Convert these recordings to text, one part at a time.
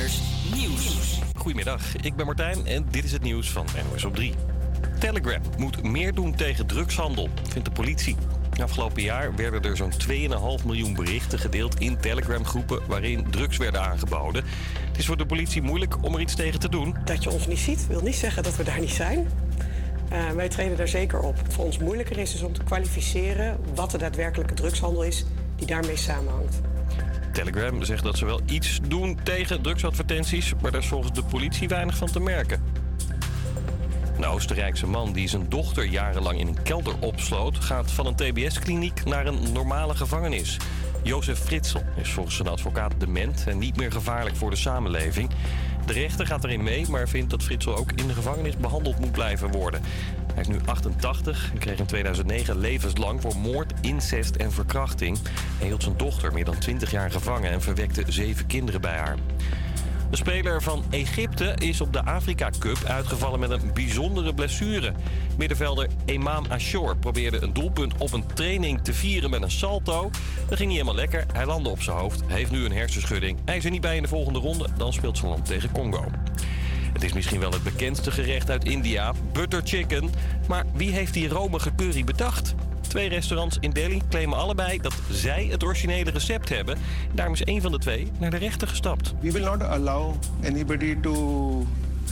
Nieuws. Goedemiddag, ik ben Martijn en dit is het nieuws van NOS op 3. Telegram moet meer doen tegen drugshandel, vindt de politie. Afgelopen jaar werden er zo'n 2,5 miljoen berichten gedeeld in Telegram-groepen waarin drugs werden aangeboden. Het is voor de politie moeilijk om er iets tegen te doen. Dat je ons niet ziet, wil niet zeggen dat we daar niet zijn. Uh, wij treden daar zeker op. Voor ons moeilijker is dus om te kwalificeren wat de daadwerkelijke drugshandel is die daarmee samenhangt. Telegram zegt dat ze wel iets doen tegen drugsadvertenties, maar daar is volgens de politie weinig van te merken. Een Oostenrijkse man die zijn dochter jarenlang in een kelder opsloot... gaat van een tbs-kliniek naar een normale gevangenis. Jozef Fritsel is volgens zijn advocaat dement en niet meer gevaarlijk voor de samenleving. De rechter gaat erin mee, maar vindt dat Fritsel ook in de gevangenis behandeld moet blijven worden. Hij is nu 88 en kreeg in 2009 levenslang voor moord, incest en verkrachting. Hij hield zijn dochter meer dan 20 jaar gevangen en verwekte zeven kinderen bij haar. De speler van Egypte is op de Afrika Cup uitgevallen met een bijzondere blessure. Middenvelder Imam Ashor probeerde een doelpunt op een training te vieren met een salto. Dat ging niet helemaal lekker. Hij landde op zijn hoofd, heeft nu een hersenschudding. Hij is er niet bij in de volgende ronde. Dan speelt zijn land tegen Congo. Het is misschien wel het bekendste gerecht uit India, butter chicken. Maar wie heeft die romige curry bedacht? Twee restaurants in Delhi claimen allebei dat zij het originele recept hebben. Daarom is één van de twee naar de rechter gestapt. We will not allow anybody to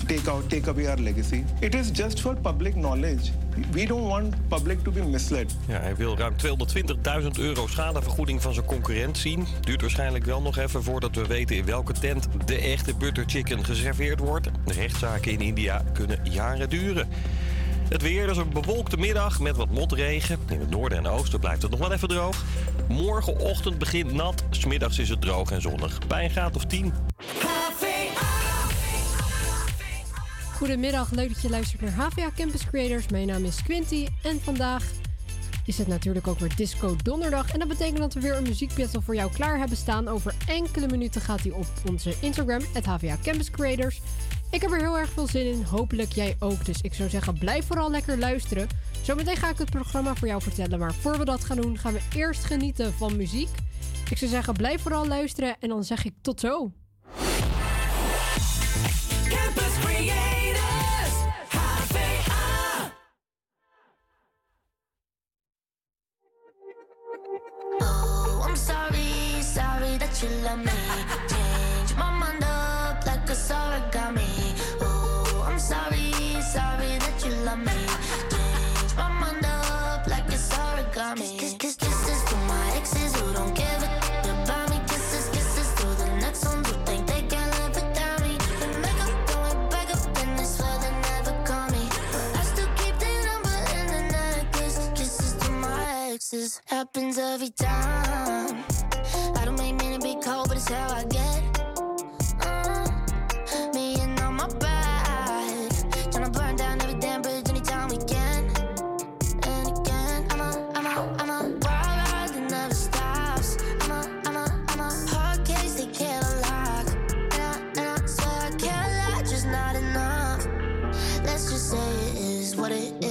take out take away our legacy. It is just for public knowledge. We don't want public to be misled. Ja, hij wil ruim 220.000 euro schadevergoeding van zijn concurrent zien. Duurt waarschijnlijk wel nog even voordat we weten in welke tent de echte butter chicken geserveerd wordt. De rechtszaken in India kunnen jaren duren. Het weer is een bewolkte middag met wat motregen. In het noorden en oosten blijft het nog wel even droog. Morgenochtend begint nat. Smiddags is het droog en zonnig. Bij een graad of 10. Goedemiddag, leuk dat je luistert naar HVA Campus Creators. Mijn naam is Quinty en vandaag is het natuurlijk ook weer Disco Donderdag. En dat betekent dat we weer een muziekbattle voor jou klaar hebben staan. Over enkele minuten gaat hij op onze Instagram, het HVA Campus Creators. Ik heb er heel erg veel zin in. Hopelijk jij ook. Dus ik zou zeggen, blijf vooral lekker luisteren. Zometeen ga ik het programma voor jou vertellen. Maar voor we dat gaan doen, gaan we eerst genieten van muziek. Ik zou zeggen, blijf vooral luisteren. En dan zeg ik tot zo. Campus Creators. Oh, I'm sorry, sorry that you love me. kisses. Happens every time. I don't make men a big cold, but it's how I get. Uh, me and all my pride. Burn down every damn bridge anytime we can. And again, I'm a, I'm a, I'm a wild ride that never stops. I'm a, I'm a, I'm a can't. And I, and I swear I just not enough. Let's just say it is what it is.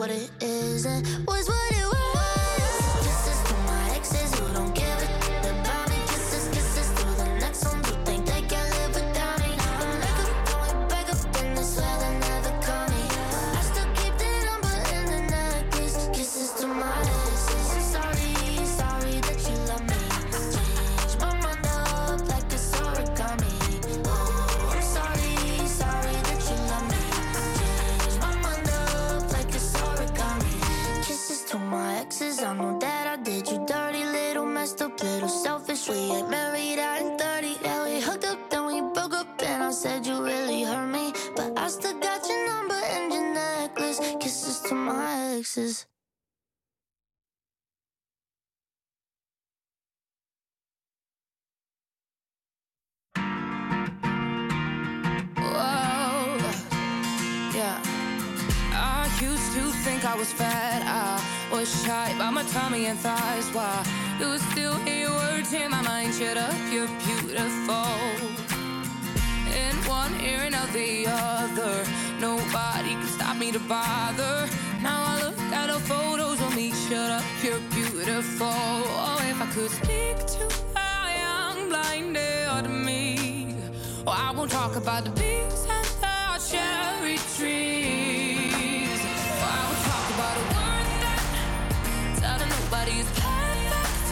what it isn't was what boxes used to think I was fat. I was shy by my tummy and thighs. Why you still hear words in my mind? Shut up, you're beautiful. In one ear and out the other, nobody can stop me to bother. Now I look at the photos of me. Shut up, you're beautiful. Oh, if I could speak to a young blinded me, oh, I won't talk about the bees and the cherry trees. Oh, I won't talk about a that telling nobody is perfect.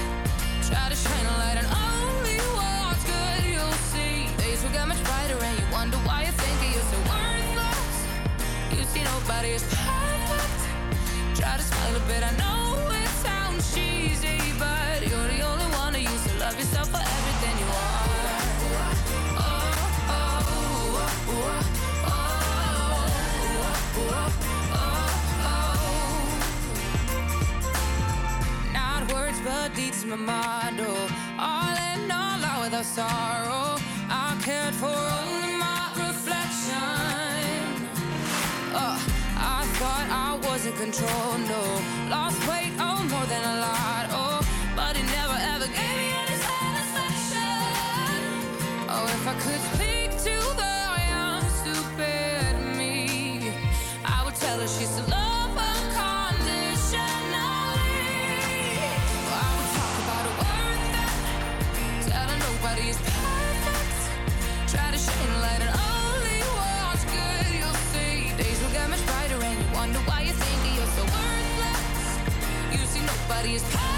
Try to shine a light on only what's good. You'll see days will get much brighter, and you wonder why you think you're so worthless. You see nobody is perfect. to control, no. Lost see nobody is perfect.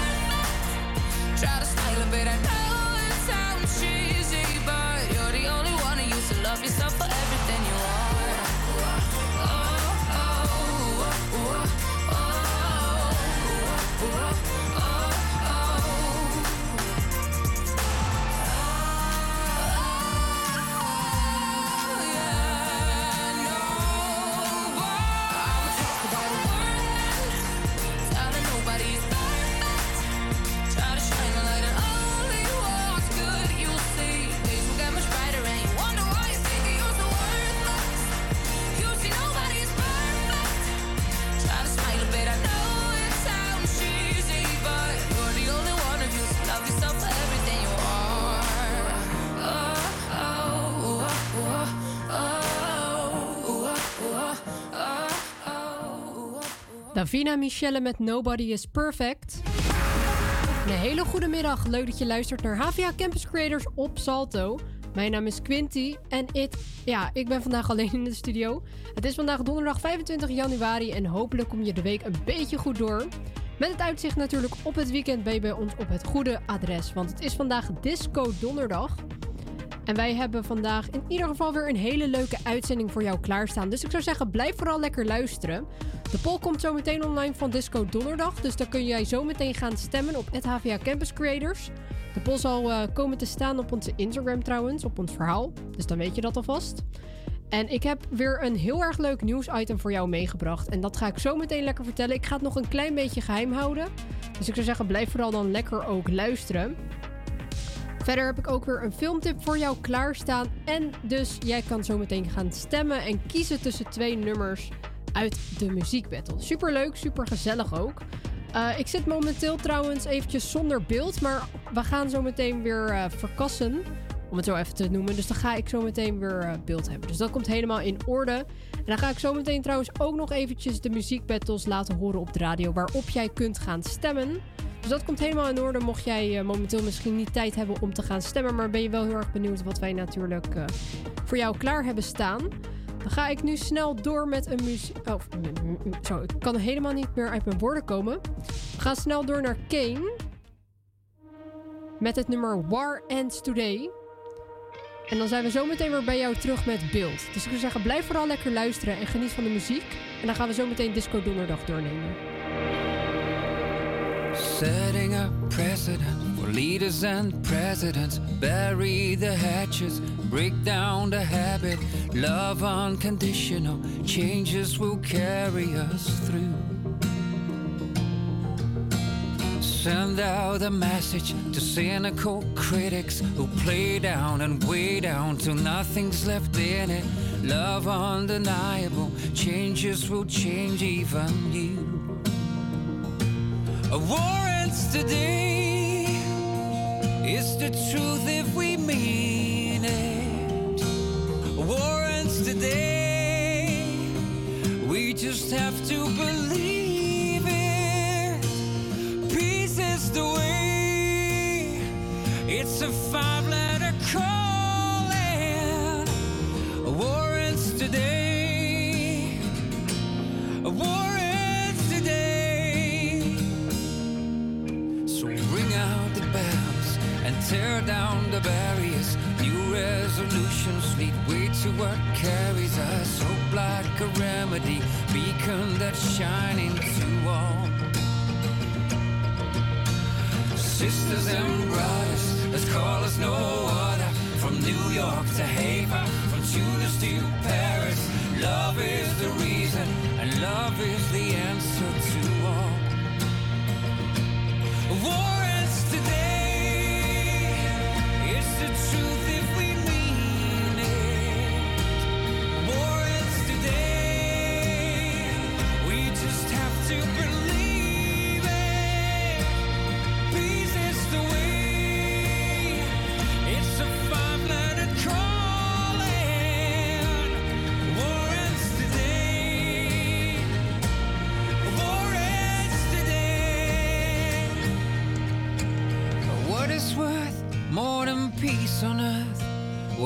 Davina Michelle met Nobody is Perfect. Een hele goede middag. Leuk dat je luistert naar HVA Campus Creators op Salto. Mijn naam is Quinty en it, ja, ik ben vandaag alleen in de studio. Het is vandaag donderdag 25 januari en hopelijk kom je de week een beetje goed door. Met het uitzicht natuurlijk op het weekend ben je bij ons op het goede adres. Want het is vandaag Disco Donderdag. En wij hebben vandaag in ieder geval weer een hele leuke uitzending voor jou klaarstaan. Dus ik zou zeggen, blijf vooral lekker luisteren. De poll komt zo meteen online van Disco Donderdag. Dus daar kun jij zo meteen gaan stemmen op het HVA Campus Creators. De poll zal eh, komen te staan op onze Instagram trouwens, op ons verhaal. Dus dan weet je dat alvast. En ik heb weer een heel erg leuk nieuwsitem voor jou meegebracht. En dat ga ik zo meteen lekker vertellen. Ik ga het nog een klein beetje geheim houden. Dus ik zou zeggen, blijf vooral dan lekker ook luisteren. Verder heb ik ook weer een filmtip voor jou klaarstaan. En dus jij kan zo meteen gaan stemmen en kiezen tussen twee nummers uit de muziekbattle. Super leuk, super gezellig ook. Uh, ik zit momenteel trouwens eventjes zonder beeld, maar we gaan zo meteen weer uh, verkassen. Om het zo even te noemen. Dus dan ga ik zo meteen weer uh, beeld hebben. Dus dat komt helemaal in orde. En dan ga ik zo meteen trouwens ook nog eventjes de muziekbattles laten horen op de radio. Waarop jij kunt gaan stemmen. Dus dat komt helemaal in orde. Mocht jij momenteel misschien niet tijd hebben om te gaan stemmen. Maar ben je wel heel erg benieuwd wat wij natuurlijk voor jou klaar hebben staan. Dan ga ik nu snel door met een muziek. Oh, zo, ik kan helemaal niet meer uit mijn woorden komen. We gaan snel door naar Kane. Met het nummer War Ends Today. En dan zijn we zo meteen weer bij jou terug met beeld. Dus ik zou zeggen, blijf vooral lekker luisteren en geniet van de muziek. En dan gaan we zo meteen Disco Donderdag doornemen. Setting a precedent for leaders and presidents. Bury the hatches, break down the habit. Love unconditional, changes will carry us through. Send out a message to cynical critics who play down and weigh down till nothing's left in it. Love undeniable, changes will change even you. War ends today. It's the truth if we mean it. War ends today. We just have to believe it. Peace is the way. It's a five lead way to what carries us. Hope like a remedy, beacon that's shining to all. Sisters and brothers, let's call us no other. From New York to Haven, from Tunis to Paris. Love is the reason, and love is the answer to all. War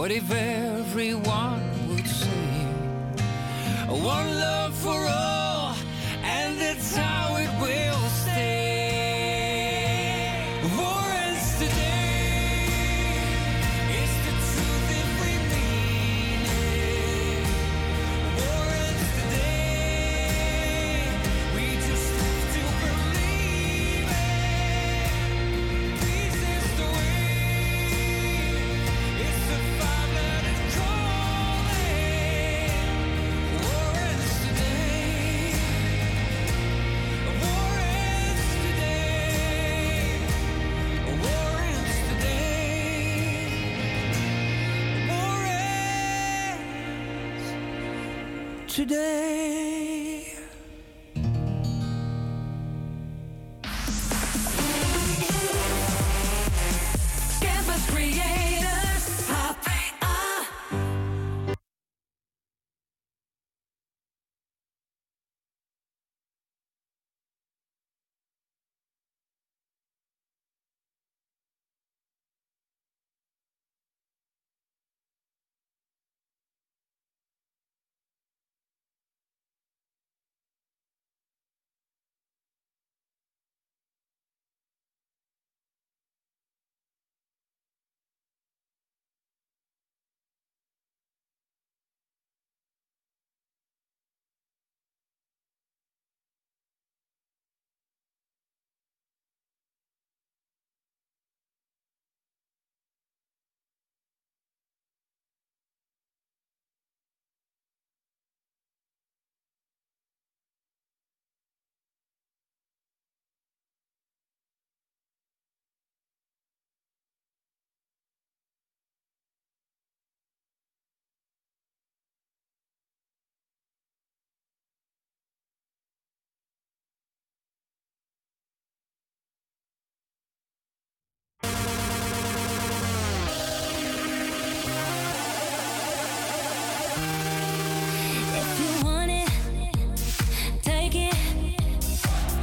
What if everyone today.